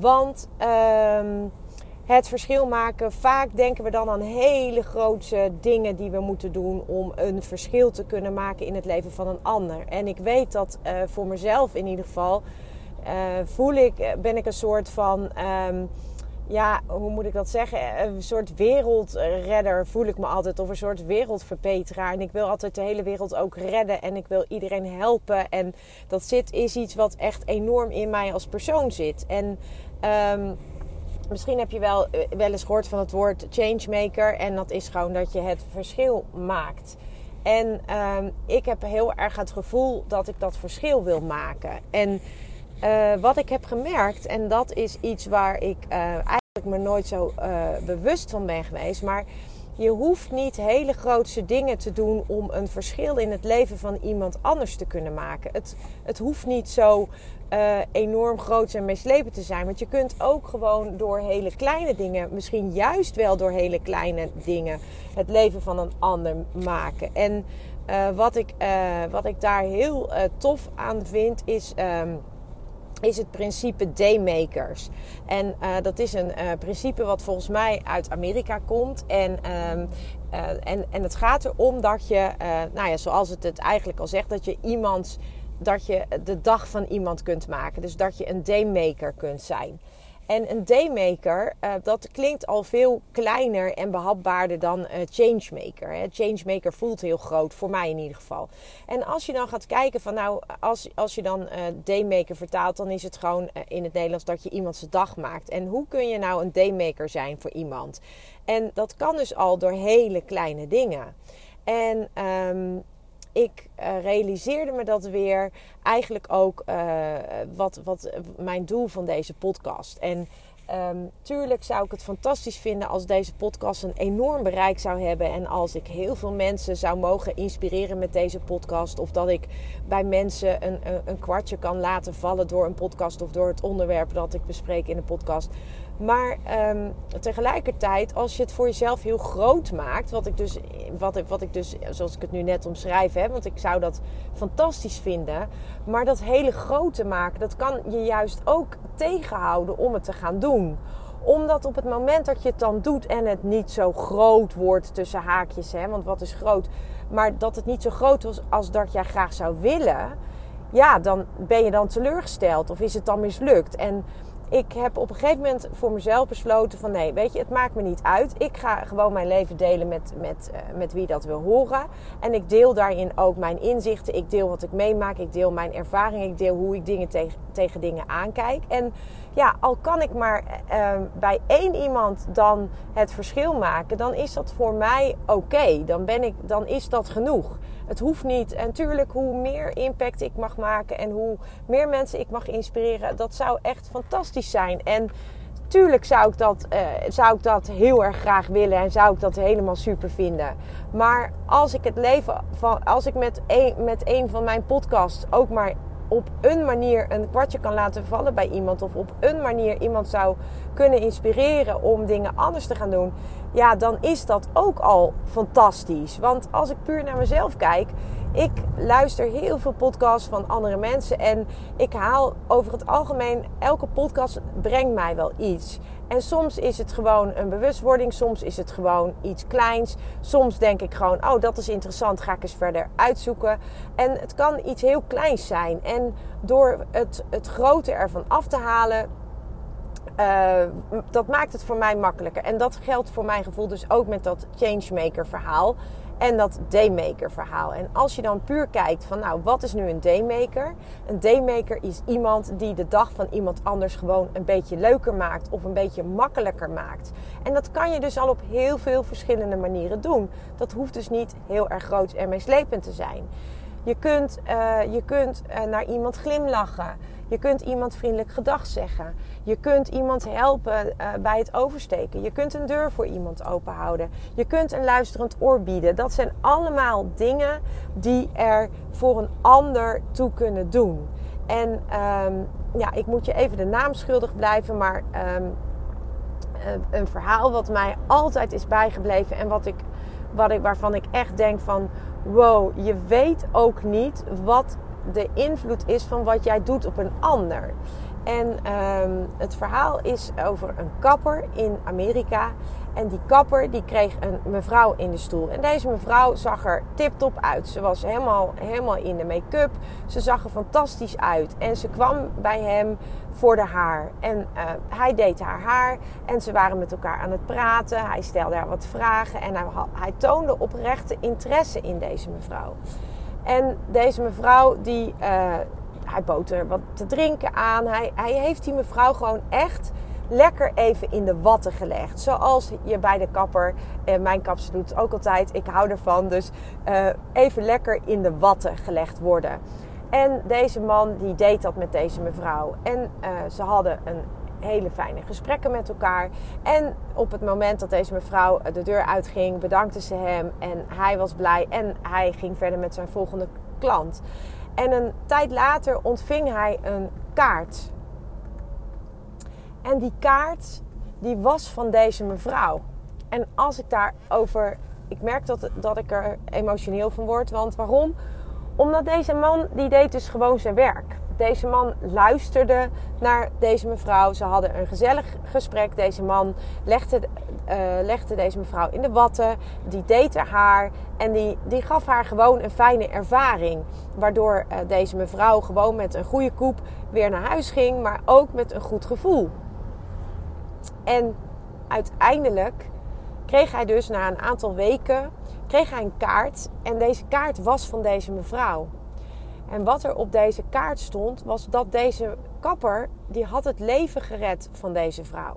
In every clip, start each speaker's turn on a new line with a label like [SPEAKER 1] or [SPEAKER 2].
[SPEAKER 1] Want ehm, het verschil maken, vaak denken we dan aan hele grote dingen die we moeten doen om een verschil te kunnen maken in het leven van een ander. En ik weet dat uh, voor mezelf in ieder geval uh, voel ik, ben ik een soort van. Um, ja, hoe moet ik dat zeggen? Een soort wereldredder voel ik me altijd. Of een soort wereldverbeteraar. En ik wil altijd de hele wereld ook redden. En ik wil iedereen helpen. En dat zit, is iets wat echt enorm in mij als persoon zit. En um, misschien heb je wel, eh, wel eens gehoord van het woord changemaker. En dat is gewoon dat je het verschil maakt. En um, ik heb heel erg het gevoel dat ik dat verschil wil maken. En uh, wat ik heb gemerkt, en dat is iets waar ik uh, eigenlijk me nooit zo uh, bewust van ben geweest, maar je hoeft niet hele grootse dingen te doen om een verschil in het leven van iemand anders te kunnen maken. Het, het hoeft niet zo enorm groot en meeslepend te zijn. Want je kunt ook gewoon door hele kleine dingen, misschien juist wel door hele kleine dingen, het leven van een ander maken. En wat, ik, wat ik daar heel tof aan vind, is. Um, is het principe daymakers. En uh, dat is een uh, principe wat volgens mij uit Amerika komt. En, um, uh, en, en het gaat erom dat je, nou ja, zoals het het eigenlijk al zegt, dat je iemand, dat je de dag van iemand kunt maken. Dus dat je een daymaker kunt zijn. En een daymaker, uh, dat klinkt al veel kleiner en behapbaarder dan uh, changemaker. Hè. Changemaker voelt heel groot, voor mij in ieder geval. En als je dan gaat kijken van nou, als, als je dan uh, daymaker vertaalt, dan is het gewoon in het Nederlands dat je iemand zijn dag maakt. En hoe kun je nou een daymaker zijn voor iemand? En dat kan dus al door hele kleine dingen. En um, ik uh, realiseerde me dat weer eigenlijk ook uh, wat, wat mijn doel van deze podcast. En um, tuurlijk zou ik het fantastisch vinden als deze podcast een enorm bereik zou hebben. En als ik heel veel mensen zou mogen inspireren met deze podcast. Of dat ik bij mensen een, een, een kwartje kan laten vallen door een podcast of door het onderwerp dat ik bespreek in de podcast. Maar um, tegelijkertijd, als je het voor jezelf heel groot maakt, wat ik, dus, wat, wat ik dus, zoals ik het nu net omschrijf, hè, want ik zou dat fantastisch vinden. Maar dat hele grote maken, dat kan je juist ook tegenhouden om het te gaan doen omdat op het moment dat je het dan doet en het niet zo groot wordt tussen haakjes, hè, want wat is groot, maar dat het niet zo groot was als dat jij graag zou willen, ja, dan ben je dan teleurgesteld of is het dan mislukt. En ik heb op een gegeven moment voor mezelf besloten van nee, weet je, het maakt me niet uit. Ik ga gewoon mijn leven delen met, met, uh, met wie dat wil horen. En ik deel daarin ook mijn inzichten. Ik deel wat ik meemaak. Ik deel mijn ervaring. Ik deel hoe ik dingen tegen, tegen dingen aankijk. En ja, al kan ik maar uh, bij één iemand dan het verschil maken, dan is dat voor mij oké. Dan ben ik, dan is dat genoeg. Het hoeft niet. En natuurlijk, hoe meer impact ik mag maken en hoe meer mensen ik mag inspireren, dat zou echt fantastisch zijn. En tuurlijk zou ik dat, uh, zou ik dat heel erg graag willen en zou ik dat helemaal super vinden. Maar als ik het leven van, als ik met een, met een van mijn podcasts ook maar op een manier een kwartje kan laten vallen bij iemand. Of op een manier iemand zou kunnen inspireren om dingen anders te gaan doen. Ja, dan is dat ook al fantastisch. Want als ik puur naar mezelf kijk. Ik luister heel veel podcasts van andere mensen. En ik haal over het algemeen. Elke podcast brengt mij wel iets. En soms is het gewoon een bewustwording, soms is het gewoon iets kleins. Soms denk ik gewoon, oh dat is interessant, ga ik eens verder uitzoeken. En het kan iets heel kleins zijn. En door het, het grote ervan af te halen, uh, dat maakt het voor mij makkelijker. En dat geldt voor mijn gevoel dus ook met dat changemaker verhaal en dat daymaker verhaal. En als je dan puur kijkt van nou, wat is nu een daymaker? Een daymaker is iemand die de dag van iemand anders gewoon een beetje leuker maakt of een beetje makkelijker maakt. En dat kan je dus al op heel veel verschillende manieren doen. Dat hoeft dus niet heel erg groot en meeslepend te zijn. Je kunt, uh, je kunt uh, naar iemand glimlachen. Je kunt iemand vriendelijk gedag zeggen. Je kunt iemand helpen uh, bij het oversteken. Je kunt een deur voor iemand openhouden. Je kunt een luisterend oor bieden. Dat zijn allemaal dingen die er voor een ander toe kunnen doen. En um, ja, ik moet je even de naam schuldig blijven, maar um, een verhaal wat mij altijd is bijgebleven en wat ik, wat ik, waarvan ik echt denk van wow, je weet ook niet wat de invloed is van wat jij doet op een ander. En um, het verhaal is over een kapper in Amerika. En die kapper die kreeg een mevrouw in de stoel. En deze mevrouw zag er tip-top uit. Ze was helemaal, helemaal in de make-up. Ze zag er fantastisch uit. En ze kwam bij hem voor de haar. En uh, hij deed haar haar. En ze waren met elkaar aan het praten. Hij stelde haar wat vragen. En hij toonde oprechte interesse in deze mevrouw. En deze mevrouw die... Uh, hij bood er wat te drinken aan. Hij, hij heeft die mevrouw gewoon echt lekker even in de watten gelegd. Zoals je bij de kapper, eh, mijn kapster doet ook altijd, ik hou ervan. Dus uh, even lekker in de watten gelegd worden. En deze man die deed dat met deze mevrouw. En ze hadden een hele fijne gesprekken met elkaar. En op het moment dat deze mevrouw de deur uitging, bedankte ze hem. En hij was blij en hij ging verder met zijn volgende klant. En een tijd later ontving hij een kaart. En die kaart, die was van deze mevrouw. En als ik daarover... Ik merk dat, dat ik er emotioneel van word. Want waarom? Omdat deze man, die deed dus gewoon zijn werk. Deze man luisterde naar deze mevrouw. Ze hadden een gezellig gesprek. Deze man legde, uh, legde deze mevrouw in de watten. Die deed haar. En die, die gaf haar gewoon een fijne ervaring. Waardoor uh, deze mevrouw gewoon met een goede koep weer naar huis ging. Maar ook met een goed gevoel. En uiteindelijk kreeg hij dus na een aantal weken kreeg hij een kaart. En deze kaart was van deze mevrouw. En wat er op deze kaart stond, was dat deze kapper, die had het leven gered van deze vrouw.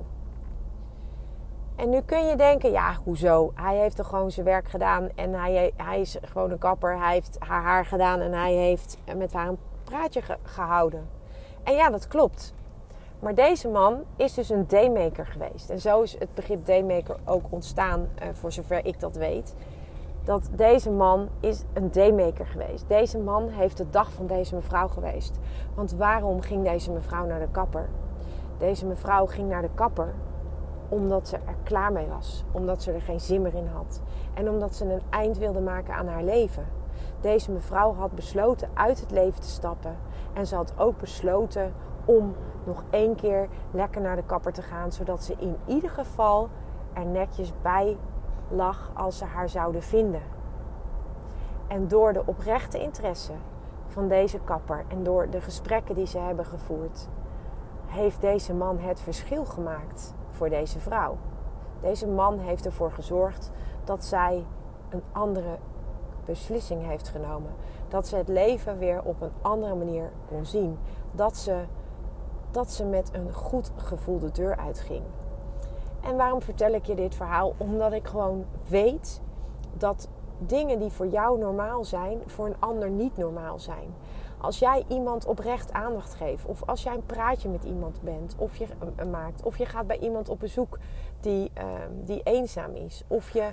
[SPEAKER 1] En nu kun je denken, ja, hoezo? Hij heeft toch gewoon zijn werk gedaan en hij, hij is gewoon een kapper. Hij heeft haar haar gedaan en hij heeft met haar een praatje ge gehouden. En ja, dat klopt. Maar deze man is dus een daymaker geweest. En zo is het begrip daymaker ook ontstaan, uh, voor zover ik dat weet dat deze man is een daymaker geweest. Deze man heeft de dag van deze mevrouw geweest. Want waarom ging deze mevrouw naar de kapper? Deze mevrouw ging naar de kapper omdat ze er klaar mee was. Omdat ze er geen zin meer in had. En omdat ze een eind wilde maken aan haar leven. Deze mevrouw had besloten uit het leven te stappen. En ze had ook besloten om nog één keer lekker naar de kapper te gaan. Zodat ze in ieder geval er netjes bij lag als ze haar zouden vinden. En door de oprechte interesse van deze kapper en door de gesprekken die ze hebben gevoerd, heeft deze man het verschil gemaakt voor deze vrouw. Deze man heeft ervoor gezorgd dat zij een andere beslissing heeft genomen. Dat ze het leven weer op een andere manier kon zien. Dat ze, dat ze met een goed gevoel de deur uitging. En waarom vertel ik je dit verhaal? Omdat ik gewoon weet dat dingen die voor jou normaal zijn, voor een ander niet normaal zijn. Als jij iemand oprecht aandacht geeft, of als jij een praatje met iemand bent, of je uh, maakt, of je gaat bij iemand op bezoek die, uh, die eenzaam is, of je,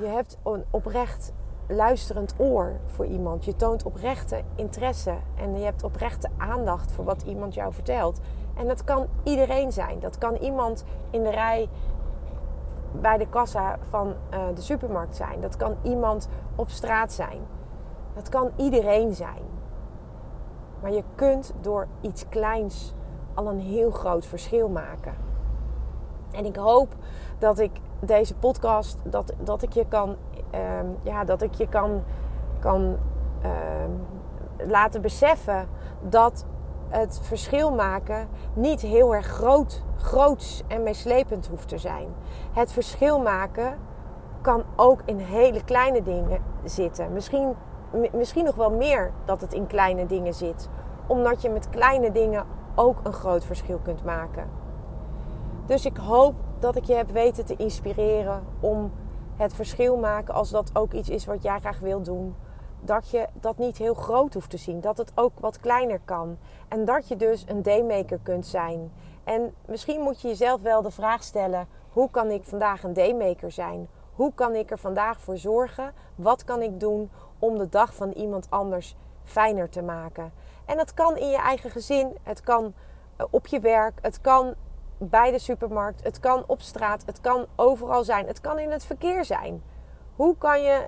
[SPEAKER 1] je hebt een oprecht luisterend oor voor iemand, je toont oprechte interesse en je hebt oprechte aandacht voor wat iemand jou vertelt. En dat kan iedereen zijn. Dat kan iemand in de rij bij de kassa van uh, de supermarkt zijn. Dat kan iemand op straat zijn. Dat kan iedereen zijn. Maar je kunt door iets kleins al een heel groot verschil maken. En ik hoop dat ik deze podcast, dat, dat ik je kan, uh, ja, dat ik je kan, kan uh, laten beseffen dat het verschil maken niet heel erg groot, groots en meeslepend hoeft te zijn. Het verschil maken kan ook in hele kleine dingen zitten. Misschien, misschien nog wel meer dat het in kleine dingen zit. Omdat je met kleine dingen ook een groot verschil kunt maken. Dus ik hoop dat ik je heb weten te inspireren om het verschil maken, als dat ook iets is wat jij graag wil doen, dat je dat niet heel groot hoeft te zien. Dat het ook wat kleiner kan. En dat je dus een daymaker kunt zijn. En misschien moet je jezelf wel de vraag stellen: hoe kan ik vandaag een daymaker zijn? Hoe kan ik er vandaag voor zorgen? Wat kan ik doen om de dag van iemand anders fijner te maken? En dat kan in je eigen gezin, het kan eh, op je werk, het kan bij de supermarkt, het kan op straat, het kan overal zijn, het kan in het verkeer zijn. Hoe kan je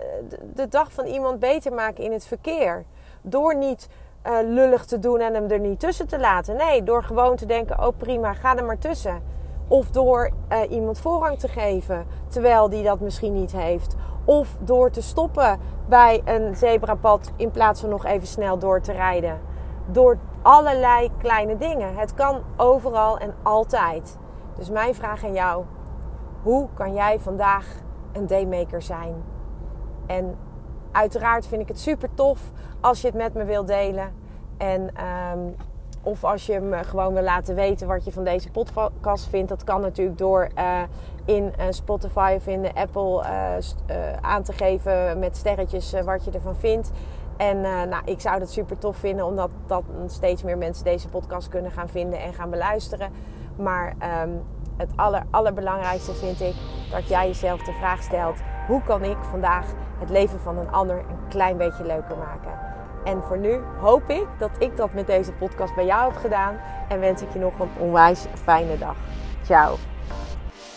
[SPEAKER 1] de dag van iemand beter maken in het verkeer? Door niet uh, lullig te doen en hem er niet tussen te laten. Nee, door gewoon te denken: oh prima, ga er maar tussen. Of door uh, iemand voorrang te geven terwijl die dat misschien niet heeft. Of door te stoppen bij een zebrapad in plaats van nog even snel door te rijden. Door allerlei kleine dingen. Het kan overal en altijd. Dus mijn vraag aan jou: hoe kan jij vandaag een daymaker zijn? En uiteraard vind ik het super tof als je het met me wilt delen. En um, of als je me gewoon wil laten weten wat je van deze podcast vindt. Dat kan natuurlijk door uh, in uh, Spotify of in de Apple uh, aan te geven met sterretjes wat je ervan vindt. En nou, ik zou het super tof vinden, omdat dat steeds meer mensen deze podcast kunnen gaan vinden en gaan beluisteren. Maar um, het aller, allerbelangrijkste vind ik dat jij jezelf de vraag stelt: hoe kan ik vandaag het leven van een ander een klein beetje leuker maken? En voor nu hoop ik dat ik dat met deze podcast bij jou heb gedaan. En wens ik je nog een onwijs fijne dag. Ciao.